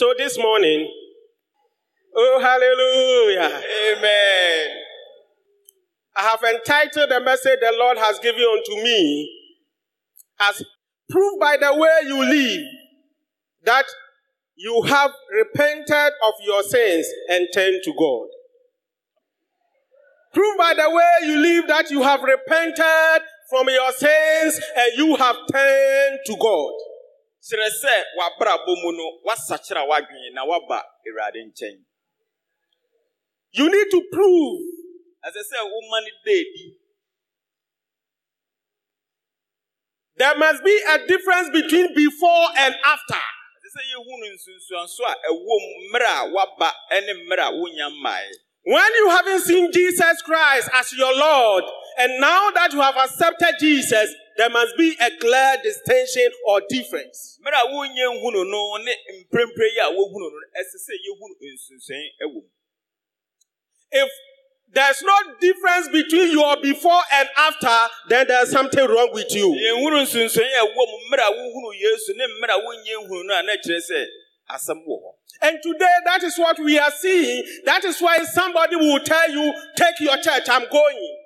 So this morning, oh hallelujah, Amen. I have entitled the message the Lord has given unto me as proof by the way you live that you have repented of your sins and turned to God. Prove by the way you live that you have repented from your sins and you have turned to God. Kyerɛ sɛ mu no woasakyera w'adwene na woaba awurade nkyɛn. You need to prove. Ɛsɛ sɛ woma no da adi. There must be a difference between before and after. a ɛwɔ mmerɛ a woaba ne mmerɛ a wonya When you haven't seen Jesus Christ as your Lord, and now that you have accepted Jesus, there must be a clear distinction or difference. mmerɛ a wonyɛ nhu no no ne mprempren yi a wohu no no ɛsɛ sɛ yɛhu no mu If there's no difference between your before and after, then there's something wrong with you. yɛnhu no nsunsuan ɛwɔ mu mmerɛ a wohu yesu ne mmerɛ a wonyɛ nhu no a na kyerɛ sɛ asɛm wɔ hɔ And today, that is what we are seeing. That is why somebody will tell you, Take your church, I'm going.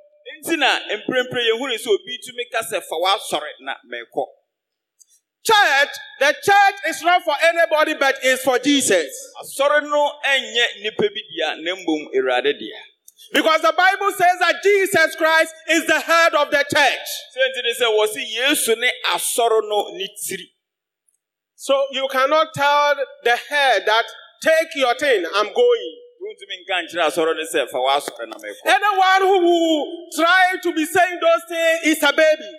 Nti na mprempren yɛhu no sɛ obi tumi ka sɛ fa w'asɔre na mɛkɔ Church, the church is not for anybody, but it's for Jesus. asɔre no nyɛ nnipa bi dea na mmom awurade dea Because the Bible says that Jesus Christ is the head of the church. sɛ nti ne sɛ wɔ se yesu ne asɔre no ne tiri So you cannot tell the head that, Take your thing, I'm going. Anyone who will try to be saying those things is a baby.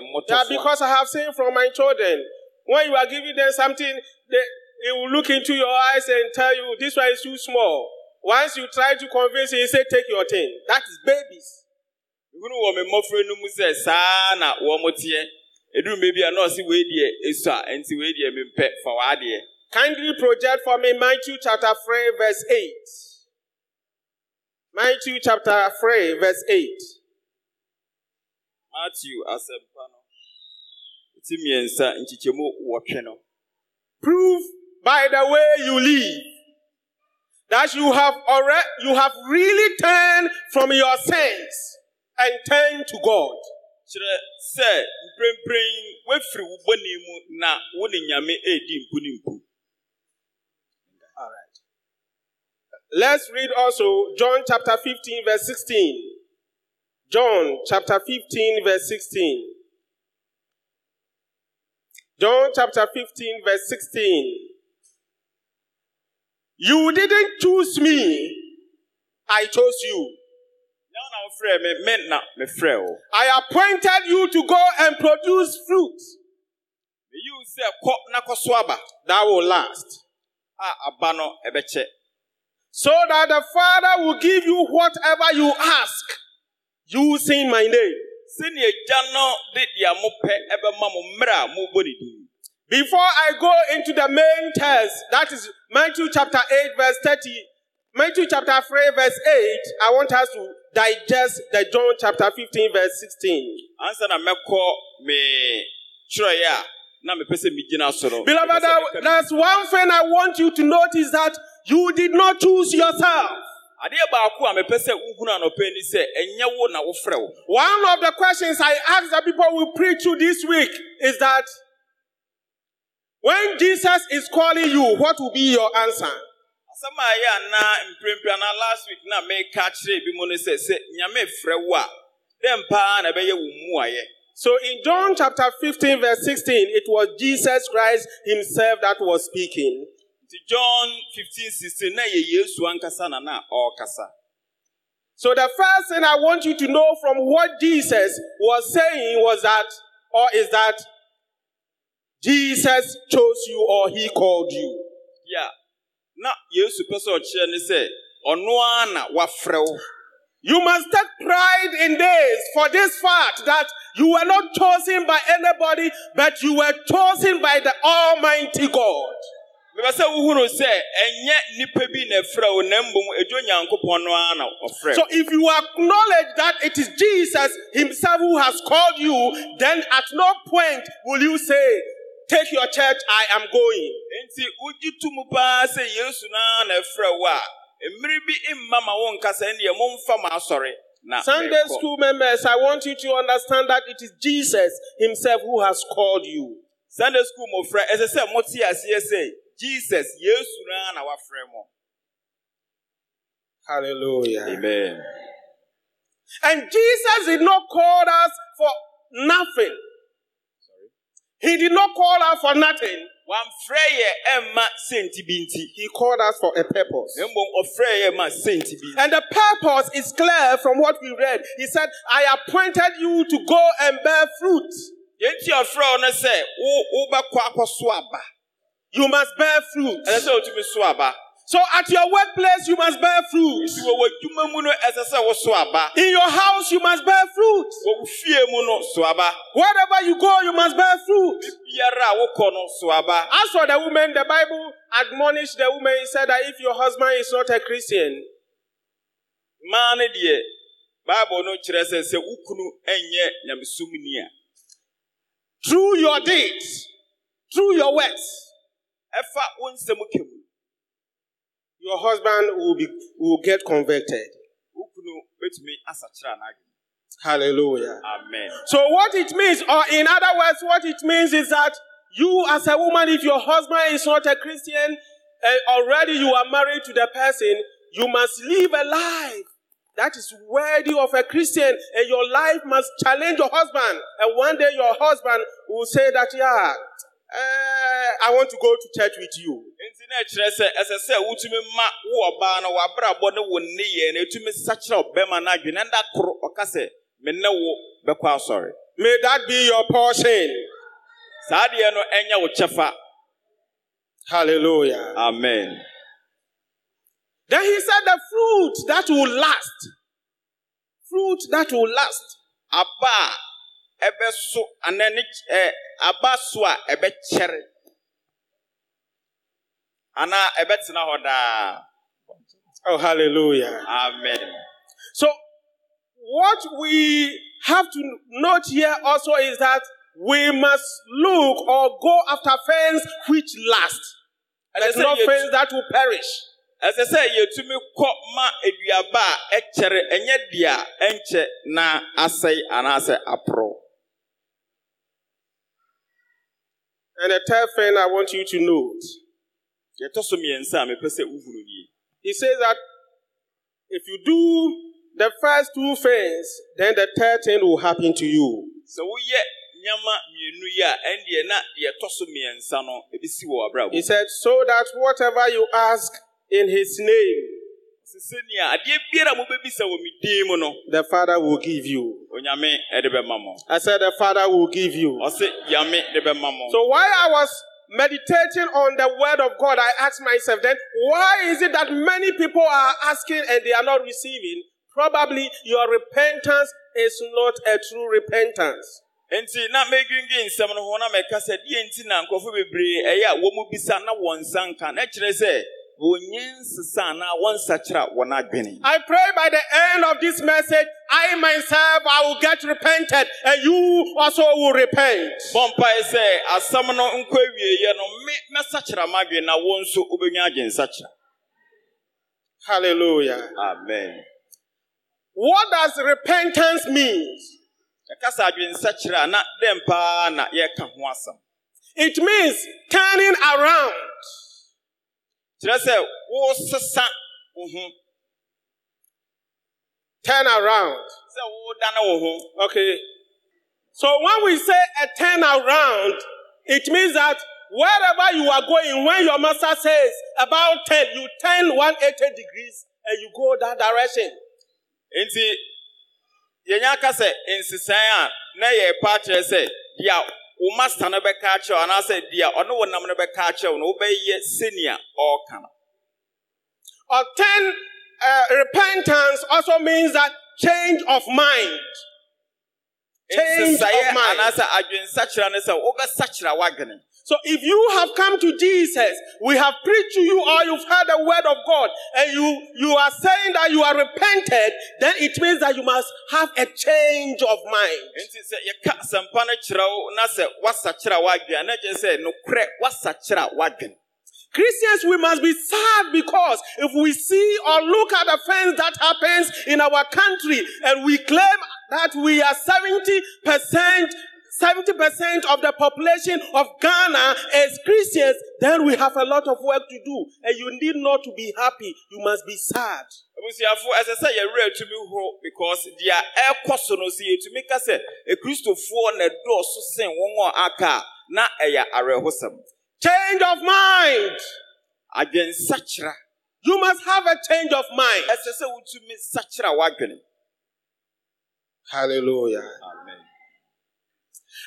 mmɔtɔfoa because I have seen from my children, when you are giving them something, they, they will look into your eyes and tell you, this one is too small. Once you try to convince him, he say, take your thing. That is babies. hunu wɔ me mmɔfra no mu sɛ saa na wɔn teɛ eduru baabi a nɔɔse wei deɛ esu a nti wei deɛ mempɛ fa w'adeɛ Kindly project for me Matthew chapter 3, verse 8. Matthew chapter 3, verse 8. matthew asɛmpa no ti mmiɛnsa nkyekyɛmu wɔtwe no Prove by the way you live that you have already, you have really turned from your sins and turned to God. kyerɛ sɛ mprempren wafiri wo bɔne mu na wo ne nyame edi mpu ne mpu All right. Let's read also John chapter 15, verse 16. John chapter 15, verse 16. John chapter 15, verse 16. You didn't choose me, I chose you. na wo na wofrɛ me me na mefrɛ wo oh. I appointed you to go and produce fruit meyi wo sɛ kɔ na kɔ so aba that will last, ah, a aba no ɛbɛkyɛ so that the Father will give you whatever you ask using my name. sɛnea agya no de deɛ mopɛ ɛbɛma mo mmerɛ a mobɔ ne din Before I go into the main text, that is Matthew chapter 8, verse 30, Matthew chapter 3, verse 8, I want us to digest the John chapter 15, verse 16. ansa na mɛkɔ me twerɛeɛ a na mepɛ sɛ megyina so no Beloved, mepɛ sɛ there- meka- there's one thing I want you to notice that you did not choose yourself. adeɛ baako a mepɛ sɛ wohunu anɔpɛ ni sɛ ɛnyɛ wo na wofrɛ wo One of the questions I ask the people we preach to this week is that when Jesus is calling you, what will be your answer? asɛm a ɛyɛ anaa mprempren anaa last week na meka kyerɛ bi mu no sɛ sɛ nyame frɛ wo a dɛn paa na ɛbɛyɛ wo mmuayɛ So in John chapter 15, verse 16, it was Jesus Christ himself that was speaking. Nti john 15 16 na ɛyɛ yesu ankasa na na ɔrekasa So the first thing I want you to know from what Jesus was saying was that, or is that Jesus chose you or he called you. yeah na yesu pɛ sɛ ɔkyerɛ ne sɛ ɔno ara na wafrɛ wo You must take pride in this for this fact that you were not chosen by anybody, but you were chosen by the Almighty God. Mepɛ sɛ wohunu sɛ ɛnyɛ nnipa bi na ɛfrɛ wo na mmom ɛdwo nyankopɔn no ara na ɔfrɛ So if you acknowledge that it is Jesus himself who has called you, then at no point will you say, take your church, I am going. Nti wogye to mu paa sɛ Yesu naa na ɛfrɛ wo a, mmiri bi mma ma wo nkasa ɛneɛ momfa ma asɔre na Sunday merekɔ. school members, I want you to understand that it is Jesus Himself who has called you. Sunday school mmɔfra ɛsɛ sɛ mote aseɛ sɛ Jesus Yesu naa na wafrɛ mo. Hallelujah. Amen. And Jesus did not call us for nothing. Sorry. He did not call us for nothing. Wamfrɛ yɛ ɛmma senti bi nti. He called us for a purpose. Na mmom ɔfrɛ yɛ ma senti bi. And the purpose is clear from what we read. He said, I appointed you to go and bear fruit. Yɛnti ɔfrɛ wo no sɛ wo wobɛkɔ akɔso aba. You must bear fruit. Ɛsɛ sɛ wotumi so at your workplace, you must bear fruit. Nti wɔ w'adwuma mu no ɛsɛ sɛ woso aba. In your house, you must bear fruit. Wɔ wo fie mu no so aba. Wherever you go, you must bear fruit. Biara a wokɔ no so aba. As for the woman, the Bible admonished the woman. He said that if your husband is not a Christian, deɛ Bible no kyerɛ sɛ sɛ wo nyɛ nyamesomni a through your deeds, through your works, your husband will be will get converted. Wo kunu bɛtumi asakyerɛ anadwo. Hallelujah. Amen. So what it means, or in other words, what it means is that you as a woman, if your husband is not a Christian, and already you are married to the person, you must live a life that is worthy of a Christian, and your life must challenge your husband. And one day your husband will say that, yeah, eh, I want to go to church with you. Nti na ɛkyerɛ sɛ ɛsɛ sɛ wotumi ma wo ɔbaa no w'abrabɔ ne wo nneyɛe no ɛtumi sakyerɛ ɔbɛrima no adwene ɛnda koro ɔka sɛ me ne wo bɛkɔ asɔre. May that be your portion. Saa adeɛ no ɛnyɛ wo kyɛfa. Hallelujah. Amen. Then he said, the fruit that will last. Fruit that will last. Aba ɛbɛso anaa ne eh, ɛ aba so a ɛbɛkyɛre anaa ɛbɛtena hɔ daa. Oh, hallelujah. Amen. So, what we have to note here also is that we must look or go after things which last. There's sɛ not things that will perish. ɛsɛ sɛ yɛtumi kɔ ma aduaba a ɛkyɛre ɛnyɛ deɛ a ɛnkyɛ na asɛe anaasɛ aporɔ. And the third thing I want you to note, Yɛtɔ so mmiɛnsa a mepɛ sɛ wohunu nie. he says that if you do the first two things, then the third thing will happen to you. Sɛ woyɛ nneɛma mmienu yi a ɛndeɛ na deɛ ɛtɔ so mmiɛnsa no ebisi wɔ w'abrabɔ. He said, so that whatever you ask in his name, the Father will give you. Onyame ɛde bɛma mo. I said, the Father will give you. Ɔse Yame de bɛma mo. So while I was meditating on the word of God, I asked myself then, why is it that many people are asking and they are not receiving? Probably your repentance is not a true repentance. Enti na medwindwen nsɛm no ho na mɛka sɛ deɛ nti na nkurɔfo bebree ɛyɛ a wɔn mu bisa na wɔn nsa nka na kyerɛ sɛ wɔnyɛ nsesa anaa wɔnsakyera wɔn adwene. I pray by the end of this message, I myself, I will get repented and you also will repent. Bɔ mpae sɛ asɛm no nkɔ awieeɛ no me mɛsakyera m'adwene na wɔn nso wobɛnya adwene. Hallelujah. Amen. What does repentance mean? Yɛkasa adwene nsakyera a na dɛn paa na yɛka ho asɛm. It means turning around. Kyerɛ sɛ wosesa wo ho Turn around. sɛ wodane wo ho. Okay. So when we say a turn around, it means that wherever you are going, when your master says about 10, you turn 180 degrees and you go that direction. Nti yɛnya aka sɛ nsesan a na sɛ deɛ wo master no bɛka akyerɛ anaasɛ deɛ ɔne wo nam no bɛka akyerɛ wo no wobɛyɛ sɛnea ɔreka no. Or turn uh, repentance also means that change of mind. Change of mind. anaasɛ adwensakyera ne sɛ wobɛsakyera w'adwene So if you have come to Jesus, we have preached to you or you've heard the word of God and you, you are saying that you are repented, then it means that you must have a change of mind. nti sɛ yɛka asɛmpa no kyerɛ wo na sɛ woasakyera w'adwene a na kyerɛ sɛ nokorɛ woasakyera w'adwene Christians, we must be sad because if we see or look at the things that happens in our country and we claim that we are 70%, 70% of the population of Ghana is Christians, then we have a lot of work to do. And you need not to be happy. You must be sad. abusuafo ɛsɛ sɛ yɛwerɛ atumi horo because deɛ ɛkɔ so no sɛ yɛtumi ka sɛ akristofoɔ na ɛdɔɔso sen wɔn a aka a na ɛyɛ awerɛhosɛm Change of mind. adwensakyera You must have a change of mind. ɛsɛ sɛ wotumi sakyera w'adwene Hallelujah. amen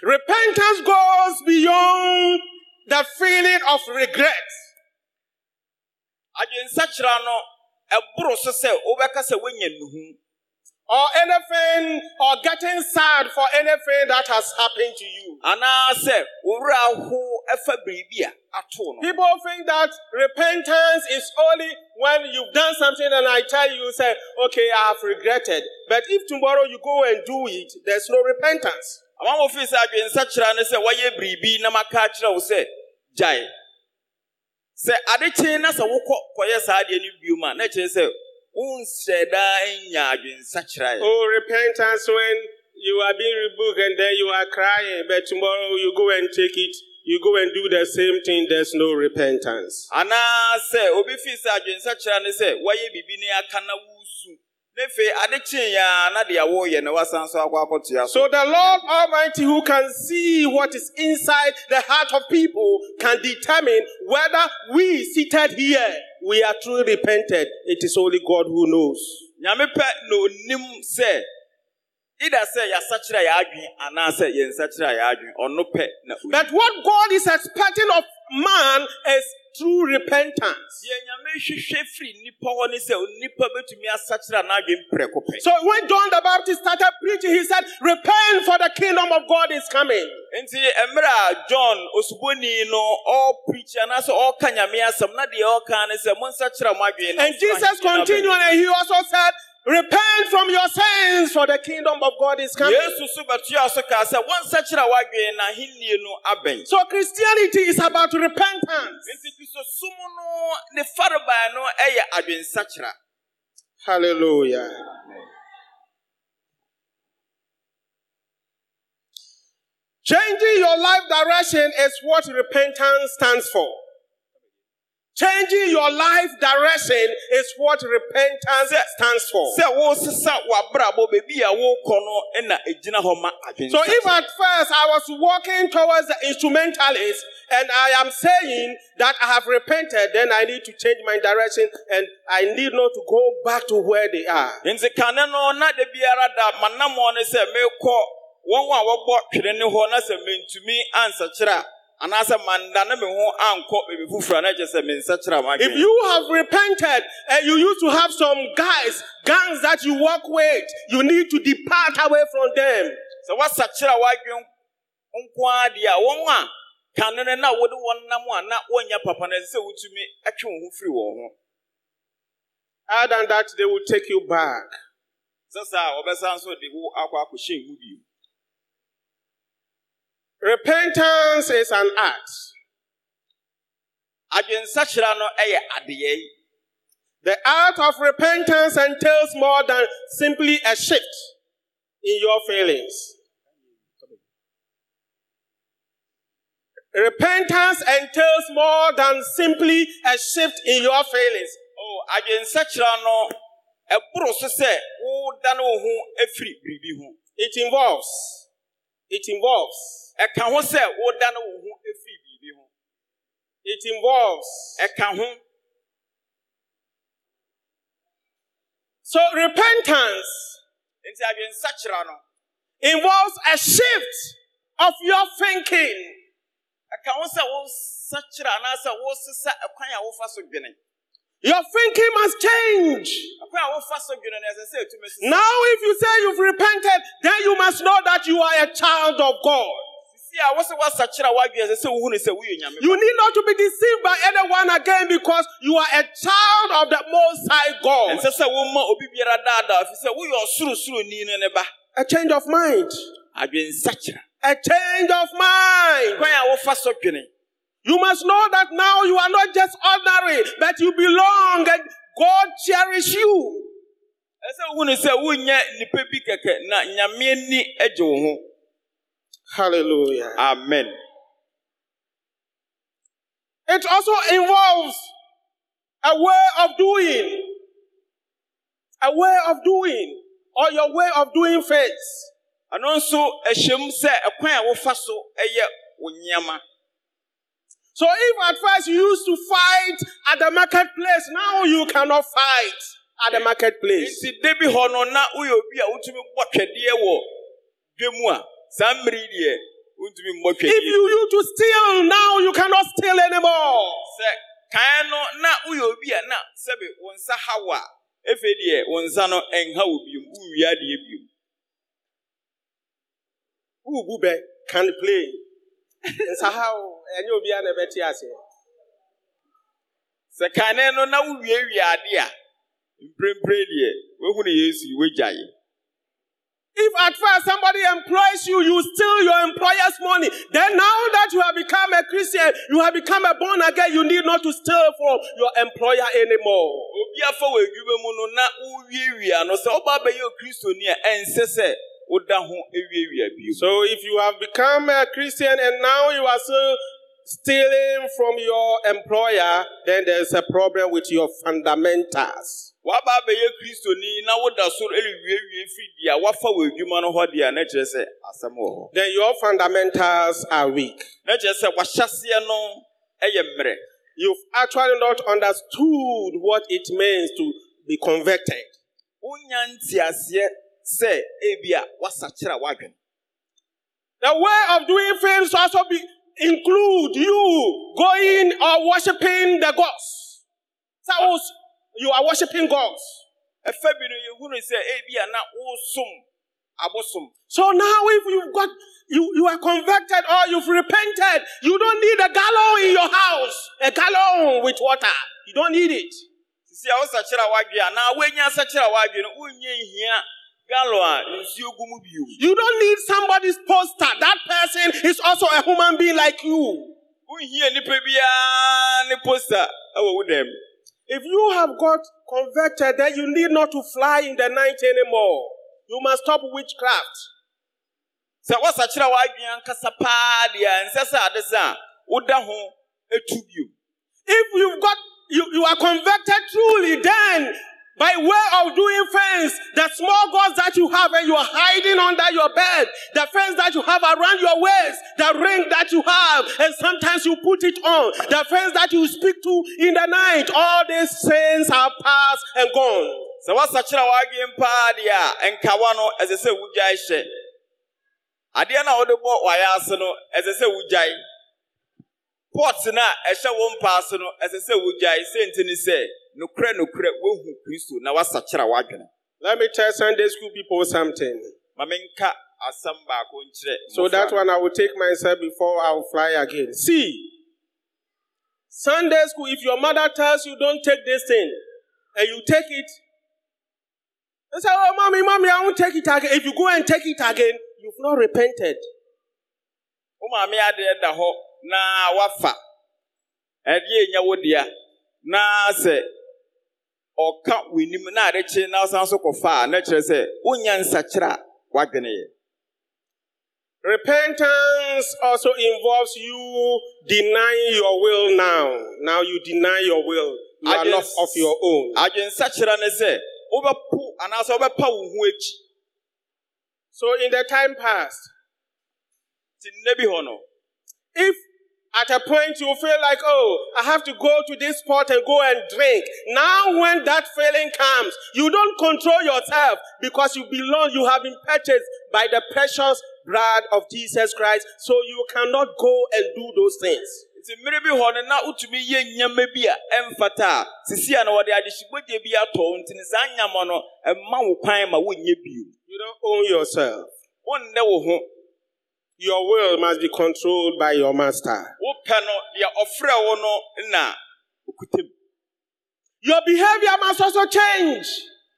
Repentance goes beyond the feeling of regret. adwensakyera no ɛboro so sɛ wobɛka sɛ woanya nuhu or anything or getting sad for anything that has happened to you. anaasɛ owura aho ɛfa biribi a ato no People think that repentance is only when you've done something and I tell you, say, okay, I have regretted. But if tomorrow you go and do it, there's no repentance. Amamɔfii sɛ adwensakyera ne sɛ woayɛ biribi na maka akyerɛ wo sɛ gyae. Sɛ ade kyee na sɛ wokɔ kɔyɛ saa adeɛ no biom a na kyerɛ sɛ wonhyɛ daa nya adwensakyera ɛ Oh, repentance when you are being rebuked and then you are crying, but tomorrow you go and take it, you go and do the same thing, there's no repentance. anaasɛ obi fii sɛ adwensakyera ne sɛ woayɛ biribi ne aka na wosu na afei ade kyee yɛa na deɛ woyɛ na woasan so akɔ akɔtoa so So the Lord Almighty, who can see what is inside the heart of people, can determine whether we seated here, we are truly repented. It is only God who knows. nyame pɛ na onim sɛ ida sɛ yɛasakyera yɛ adwen anaasɛ yɛnsakyera yɛ adwen ɔno pɛ na onim. But what God is expecting of man is true repentance. deɛ nyame hwehwɛ firi nnipa hɔ ne sɛ nnipa bɛtumi asakyera n'adwen prɛko pɛ So when John the Baptist started preaching, he said, Repent for the kingdom of God is coming. nti mmerɛ a john osuboni no ɔpreach anaasɛ ɔka nyame asɛm na deɛ ɔka ne sɛ monsakyera mo adwen And Jesus ahenni no abɛn." continued and he also said, Repent from your sins for the kingdom of God is coming. yesu so bɛtoa so kaa sɛ wɔnsakyera w'adwen na ahennie no abɛn So Christianity is about repentance. nti kristosom no ne farebae no yɛ adwensakyera Hallelujah. Changing your life direction is what repentance stands for. Changing your life direction is what repentance stands for. sɛ woresesa w'abrabɔ baabi a worekɔ no na ɛgyina hɔ ma So if at first I was walking towards the instrumentalist and I am saying that I have repented, then I need to change my direction and I need not to go back to where they are. Nti kane no na da biara da manamɔ ne sɛ merekɔ wɔn a wɔbɔ twene ne hɔ na sɛ mentumi ansakyera a anaasɛ manda ne me ho ankɔ baabi foforɔ a na kyerɛ sɛ mensakyera If you have repented and you used to have some guys, gangs that you work with, you need to depart away from them. sɛ woasakyera w'adwene nko ara deɛ a wɔn a kane no na wode wɔn nam a na wɔnyɛ papa no ɛsɛ sɛ wotumi atwe wo ho firi wɔn ho Other than that, they will take you back. sɛ saa wɔbɛsan so de wo akɔ akɔhyɛ mu bio Repentance is an act. adwensakyera no yɛ adeyɛ yi The act of repentance entails more than simply a shift in your feelings. Repentance entails more than simply a shift in your feelings. Oh, adwensakyera no ɛboro so sɛ wodane wo ho afiri biribi ho It involves, it involves, ɛka ho sɛ wodane wo ho afiri biribi ho it involves. ɛka ho So repentance nti adwensakyera no involves a shift of your thinking. ɛka ho sɛ wosakyera anaasɛ wosesa ɛkwan a wofa so dwene Your thinking must change. Akwan a wofa so dwene no ɛsɛ sɛ etumi sisi. Now, if you say you've repented, then you must know that you are a child of God. Sisi a wosi wasakyera wadwene ɛsɛ sɛ wohu ne sɛ woyɛ nyame. You need not to be deceived by anyone again because you are a child of the Most High God. Ɛnsɛ sɛ woma obi biara daadaa fi sɛ woyɛ ɔsorosoroni no ne ba. A change of mind. A change of mind. You must know that now you are not just ordinary, but you belong and God cherish you. Ɛsɛ wohu ne sɛ wonyɛ nipa bi kɛkɛ na nyame ani agye wo ho. Hallelujah. Amen. It also involves a way of doing. A way of doing. Or your way of doing things. Ɛno nso ɛhyɛm sɛ ɛkwan a ɛyɛ wo nneɛma. So if at first you used to fight at the marketplace, now you cannot fight at the marketplace. Nti da bi hɔ no na woyɛ obi a wotumi bɔ twɛdeɛ wɔ dwa mu a saa mmere yi deɛ wontumi mmɔ If you used to steal, now you cannot steal anymore. Sɛ kan no na woyɛ obi a na sɛbe wo nsa ha wo a afei deɛ wo nsa no ɛnha wo biom wonwie adeɛ biom. Who bube can play? Nsa ha o, ɛnyɛ obiara na ɛbɛte ase. Sɛ kane no na wowiewie ade a mprempren deɛ wohu ne Yesu wogyae. If at first somebody employs you, you steal your employer's money. Then now that you have become a Christian, you have become a born again, you need not to steal from your employer anymore. Obi no no a woda ho awiewie bio. So if you have become a Christian and now you are still stealing from your employer, then there's a problem with your fundamentals. Waba abɛyɛ kristoni na woda soro ɛrewiewie firi deɛ wafa wɔ adwuma no hɔ deɛ a na kyerɛ sɛ asɛm wɔ hɔ. Then your fundamentals are weak. Na kyerɛ sɛ wahyɛseɛ no ɛyɛ mmerɛ. You've actually not understood what it means to be converted. Wonya sɛ ebi a wasakyera wadwene. The way of doing things also be include you going or worshiping the gods. Suppose you are worshiping gods. Ɛfa bi no yɛhunu sɛ ebi a na wosom abosom. So now if you've got you, you are converted or you've repented, you don't need a gallon in your house. A gallon with water. You don't need it. Sisi a wosakyera wadwene a na woanya asakyera wadwene no wonyɛ nhia galo a nsuo gu mu bio. You don't need somebody's poster. That person is also a human being like you. Wonhia nipa biara ne poster ɛwɔ wo dɛm. If you have got converted, then you need not to fly in the night anymore. You must stop witchcraft. Sɛ wosakyera wadwene ankasa paa deɛ a ɛnsɛ sɛ ade sɛ a woda ho etu bio. If you've got you, you are converted truly, then by way of doing things, the small gods that you have and you are hiding under your bed, the things that you have around your waist, the ring that you have, and sometimes you put it on, the things that you speak to in the night, all these things are past and gone. Sɛ wosakyera wadwene paa deɛ a nkawa no ɛsɛ sɛ wogyae hyɛ. Adeɛ no a wode bɔ wayɛ ase no ɛsɛ sɛ wogyae. Pot no a ɛhyɛ wo mpa ase no ɛsɛ sɛ wogyae sɛ nti ne sɛ nokorɛ nokorɛ wohu Kristo na woasakyera wadwene. Let me tell Sunday school people something. Ma menka asɛm baako nkyerɛ. So that one I will take myself before I will fly again. See, Sunday school, if your mother tells you don't take this thing and you take it, they say, Oh, mommy, mommy, I won't take it again. If you go and take it again, you've not repented. wo maame adeɛ da hɔ na wafa ɛdeɛ nya wo dea na sɛ ɔka w'anim na ade kye na ɔsan so kɔfa a na kyerɛ sɛ wonya nsakyera a wadwene yɛ Repentance also involves you denying your will now. Now you deny your will. You are not of your own. ne sɛ wobɛpo anaasɛ wobɛpa wo ho akyi So in the time past, nti nna bi hɔ no If at a point you feel like, oh, I have to go to this spot and go and drink. Now, when that feeling comes, you don't control yourself because you belong, you have been purchased by the precious blood of Jesus Christ. So you cannot go and do those things. nti mmere bi hɔ no na wotumi yɛ nneɛma bi a ɛmfata a sisi a na wɔde adehyebɔdeɛ bi atɔ wo nti no saa nyama no ɛma wo kwan ma wonyɛ bio You don't own yourself. wonnɛ wo ho Your will must be controlled by your master. wopɛ no deɛ ɔfrɛ wo no na okuta mu Your behavior must also change.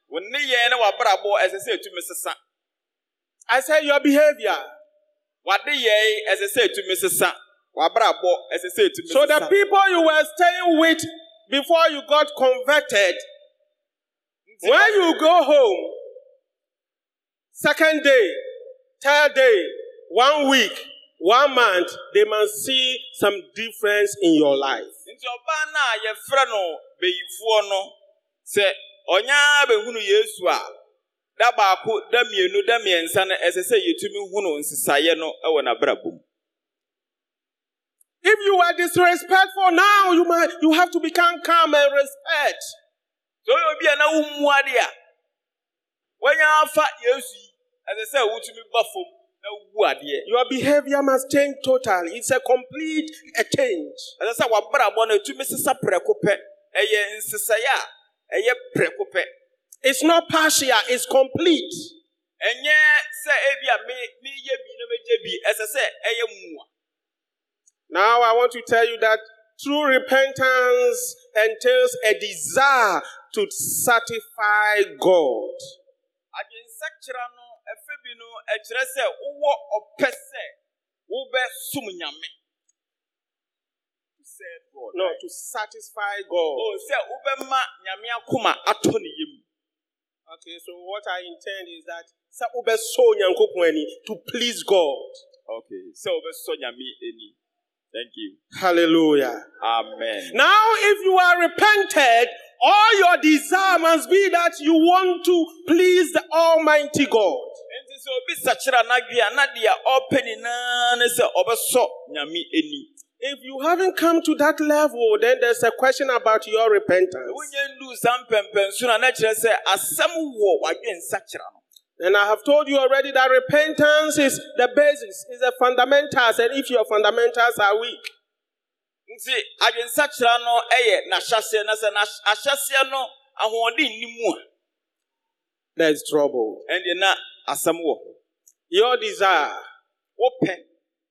wo nneyɛe ne w'abrabɔ ɛsɛ sɛ ɛtumi sesa I say your behavior. w'adeyɛe ɛsɛ sɛ ɛtumi sesa w'abrabɔ ɛsɛ sɛ ɛtumi So the people you were staying with before you got converted, when you go home, second day, third day, one week, one month, they must see some difference in your life. nti ɔbaa no a yɛfrɛ no beyifoɔ no sɛ ɔnyaa bɛhunu yesu a da baako da mmienu da mmiɛnsa no ɛsɛ sɛ yɛtumi hunu nsesaeɛ no wɔ n'abrabɔ mu If you are disrespectful now, you might you have to become calm and respect. sɛ ɔyɛ obi a na wommu ade a wɔanya afa yesu ɛsɛ sɛ wotumi ba fam na wowu adeɛ Your behavior must change totally. It's a complete a change. ɛsɛ sɛ w'abrabɔ no ɛtumi sesa prɛko pɛ ɛyɛ nsesaeɛ a ɛyɛ prɛko pɛ It's not partial, it's complete. ɛnyɛ sɛ ebi a me meyɛ bi na megye bi ɛsɛ sɛ ɛyɛ mua Now I want to tell you that true repentance entails a desire to satisfy God. Adwensakyera no ɛfɛ bi no ɛkyerɛ sɛ wowɔ ɔpɛ sɛ wobɛsom nyame God, No, right? to satisfy God. Oh, sɛ wobɛma nyame akoma atɔ ne yam Okay, so what I intend is that sɛ wobɛsɔ Onyankopɔn ani to please God. okay sɛ wobɛsɔ nyame ani thank you Hallelujah. amen Now, if you are repented, all your desire must be that you want to please the Almighty God. Nti obi sakyera n'adwe a na deɛ ɔpɛ nyinaa ne sɛ ɔbɛsɔ nyame ani If you haven't come to that level, then there's a question about your repentance. wonyɛ nduu saa mpɛmpɛnso no a na kyerɛ sɛ asɛm wɔ w'adwensakyera no And I have told you already that repentance is the basis, is the fundamentals, and if your fundamentals are weak, nti adwensakyera no yɛ n'ahyɛseɛ na sɛ n'ahy- no ahoɔden nni mu a there's trouble. Asɛm wɔ hɔ. Your desire, wopɛ.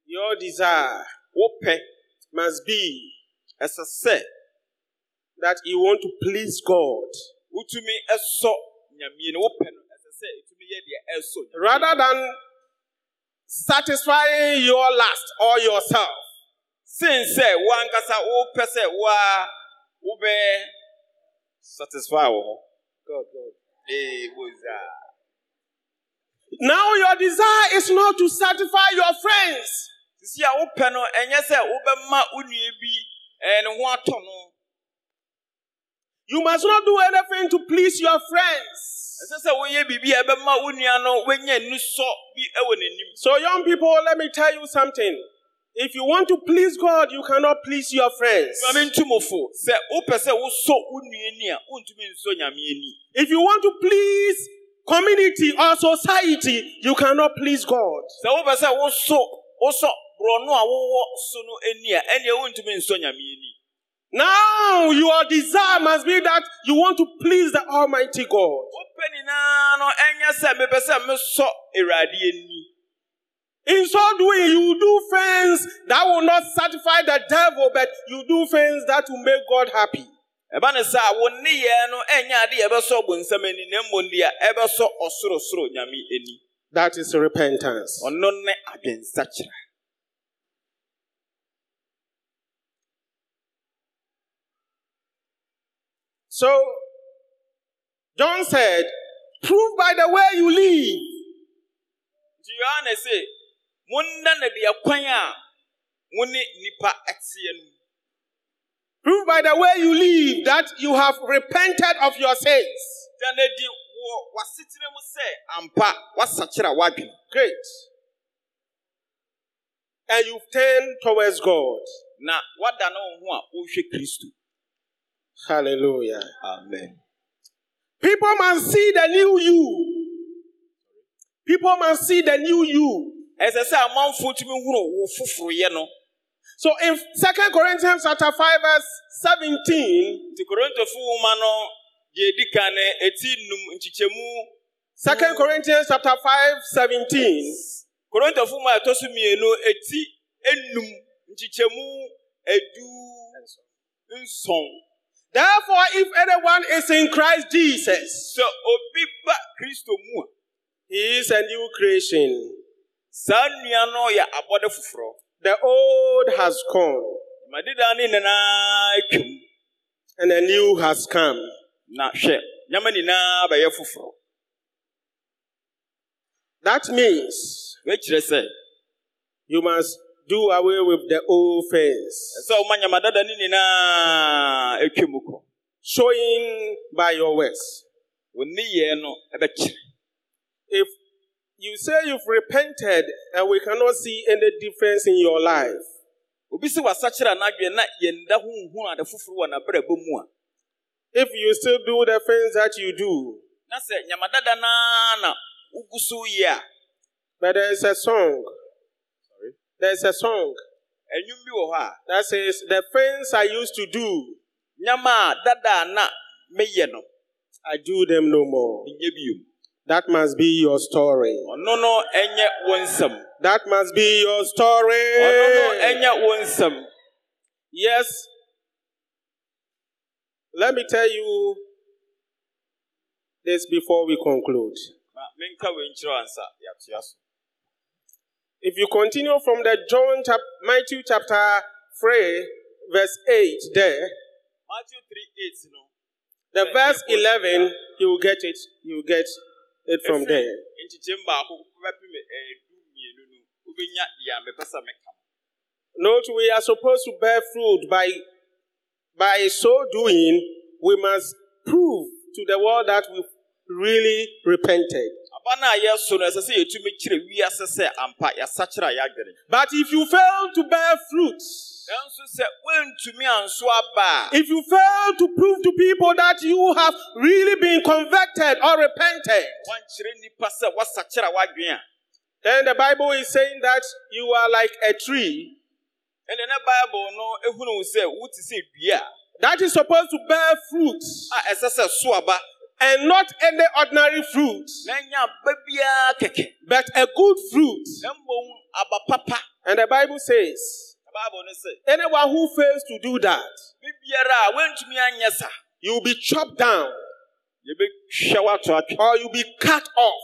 Your desire wopɛ. Must be ɛsɛ sɛ that you want to please God. Wotumi sɔ nyame no. Wopɛ no ɛsɛ sɛ yɛ deɛ ɛsɔ rather than satisfying your lust or yourself. sen sɛ woankasa wopɛ sɛ woa wobɛyɛ satisfy wɔ hɔ. God, God. ee boza Now your desire is not to satisfy your friends. sisi a wopɛ no ɛnyɛ sɛ wobɛma wo nua bi ɛɛ ne ho atɔ no You must not do anything to please your friends. ɛsɛ sɛ woyɛ biribi a ɛbɛma wo nua no woanya nusɔ bi n'anim So, young people, let me tell you something. If you want to please God, you cannot please your friends. nyame ntumofo sɛ wopɛ sɛ wosɔ wo nua a wontumi nsɔ nyame ani If you want to please community or society, you cannot please God. sɛ wopɛ sɛ wosɔ wosɔ borɔno a wowɔ so no ani a ɛneɛ wontumi nsɔ nyame ani Now, your desire must be that you want to please the Almighty God. wopɛ nyinaa no ɛnyɛ sɛ mepɛ sɛ mesɔ awurade ani In so doing, you do things that will not satisfy the devil, but you do things that will make God happy. Ɛba ne saa wo nneyɛɛ no ɛnyɛ ade a ɛbɛsɔ bonsam ani na mmom deɛ ɛbɛsɔ ɔsorosoro nyame ani That is repentance. ɔno ne adwensakyera So, John said, prove by the way you live. nti yohane se monna no deɛ kwan a mo ne nnipa ɛteɛ no mu Prove by the way you live that you have repented of your sins. da no adi wɔ w'asetena mu sɛ ampa woasakyera w'adwene Great. And you've turned towards God. na woada ne wo ho a wohwɛ kristo Hallelujah. amen People must see the new you. People must see the new you. amanfo tumi hunu wo foforoyɛ no So in 2 Corinthians chapter 5 verse 17, nti korintofo nwoma no deɛ edi kan eti num nkyekyɛmu 2 Corinthians chapter 5 17, korintofo nwoma a ɛtɔ so mmienu eti enum nkyekyɛmu edu nson. Therefore if anyone is in Christ Jesus, sɛ obi ba kristo mu a he is a new creation. saa nnua no yɛ abɔde foforɔ The old has gone and a new has come. na hwɛ nyama nyinaa bɛyɛ foforɔ. That means wɔakyerɛ sɛ you must do away with the old things, nyama dada nyinaa kɔ. Showing by your works. wo nneyɛɛ no ɛbɛkyerɛ. If you say you've repented and we cannot see any difference in your life, obi sɛ wasakyerɛ n'adwene na yɛnda honhom ade foforɔ wɔ n'abrabɔ mu a if you still do the things that you do, na sɛ nyama dada naa na wogu so but there is a song, Sorry? there's a song ɛnwom bi wɔ hɔ a that says, The things I used to do, nyama a dada a na meyɛ no I do them no more. That must be your story. ɔno no ɛnyɛ wo nsɛm That must be your story. ɔno no ɛnyɛ wo nsɛm Yes. Let me tell you this before we conclude. ma menka wei nkyerɛ ansa yɛatoa so If you continue from the John chap- Matthew chapter 3, verse 8 there, matthew 3:8 no the verse 11, you will get it. You will get it from there. nkyekyɛm baako bɛpem eh, ɛdu mmienu no wobɛnya deɛ mepɛ sɛ meka Note we are supposed to bear fruit by by so doing, we must prove to the world that we've really repented. aba no a yɛso no ɛsɛ sɛ yɛtumi kyerɛ wiase sɛ ampa yɛasakyerɛ a yɛadwene But if you fail to bear fruits, nanso sɛ woantumi anso aba a if you fail to prove to people that you have really been converted or repented, woankyerɛ nnipa sɛ woasakyerɛ a woadwene a. then the Bible is saying that you are like a tree. Ɛnɛ ne bible no ehunu wo sɛ wote sɛ dua that is supposed to bear fruits a ɛsɛ sɛ so and not any ordinary fruit, na nya aba but a good fruit. And the Bible says, na bible no anyone who fails to do that, bibiara a woantumi anyɛ sa? you will be chopped down. Yɛbɛhwɛ woato atwe or you'll be cut off.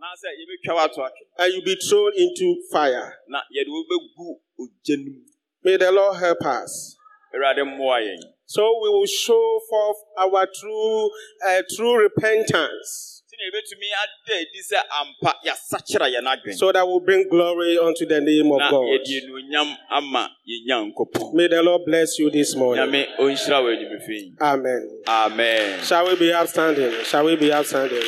Anaasɛ yɛbɛtwa woato atwe and you'll be thrown into fire. na yɛde wo bɛgu ogya no mu May the Lord help us. awurade mmoa yɛn So we will show forth our true, uh, true repentance, sɛnea yɛbɛtumi ada adi sɛ ampa yɛasakyera yɛn adwene so that will bring glory unto the name of na God. yɛde anuonyam ama yɛn nyankopɔn May the Lord bless you this morning. nyame ɔnhyira wɔ adwumafei Amen. amen Shall we be upstanding? Shall we be upstanding?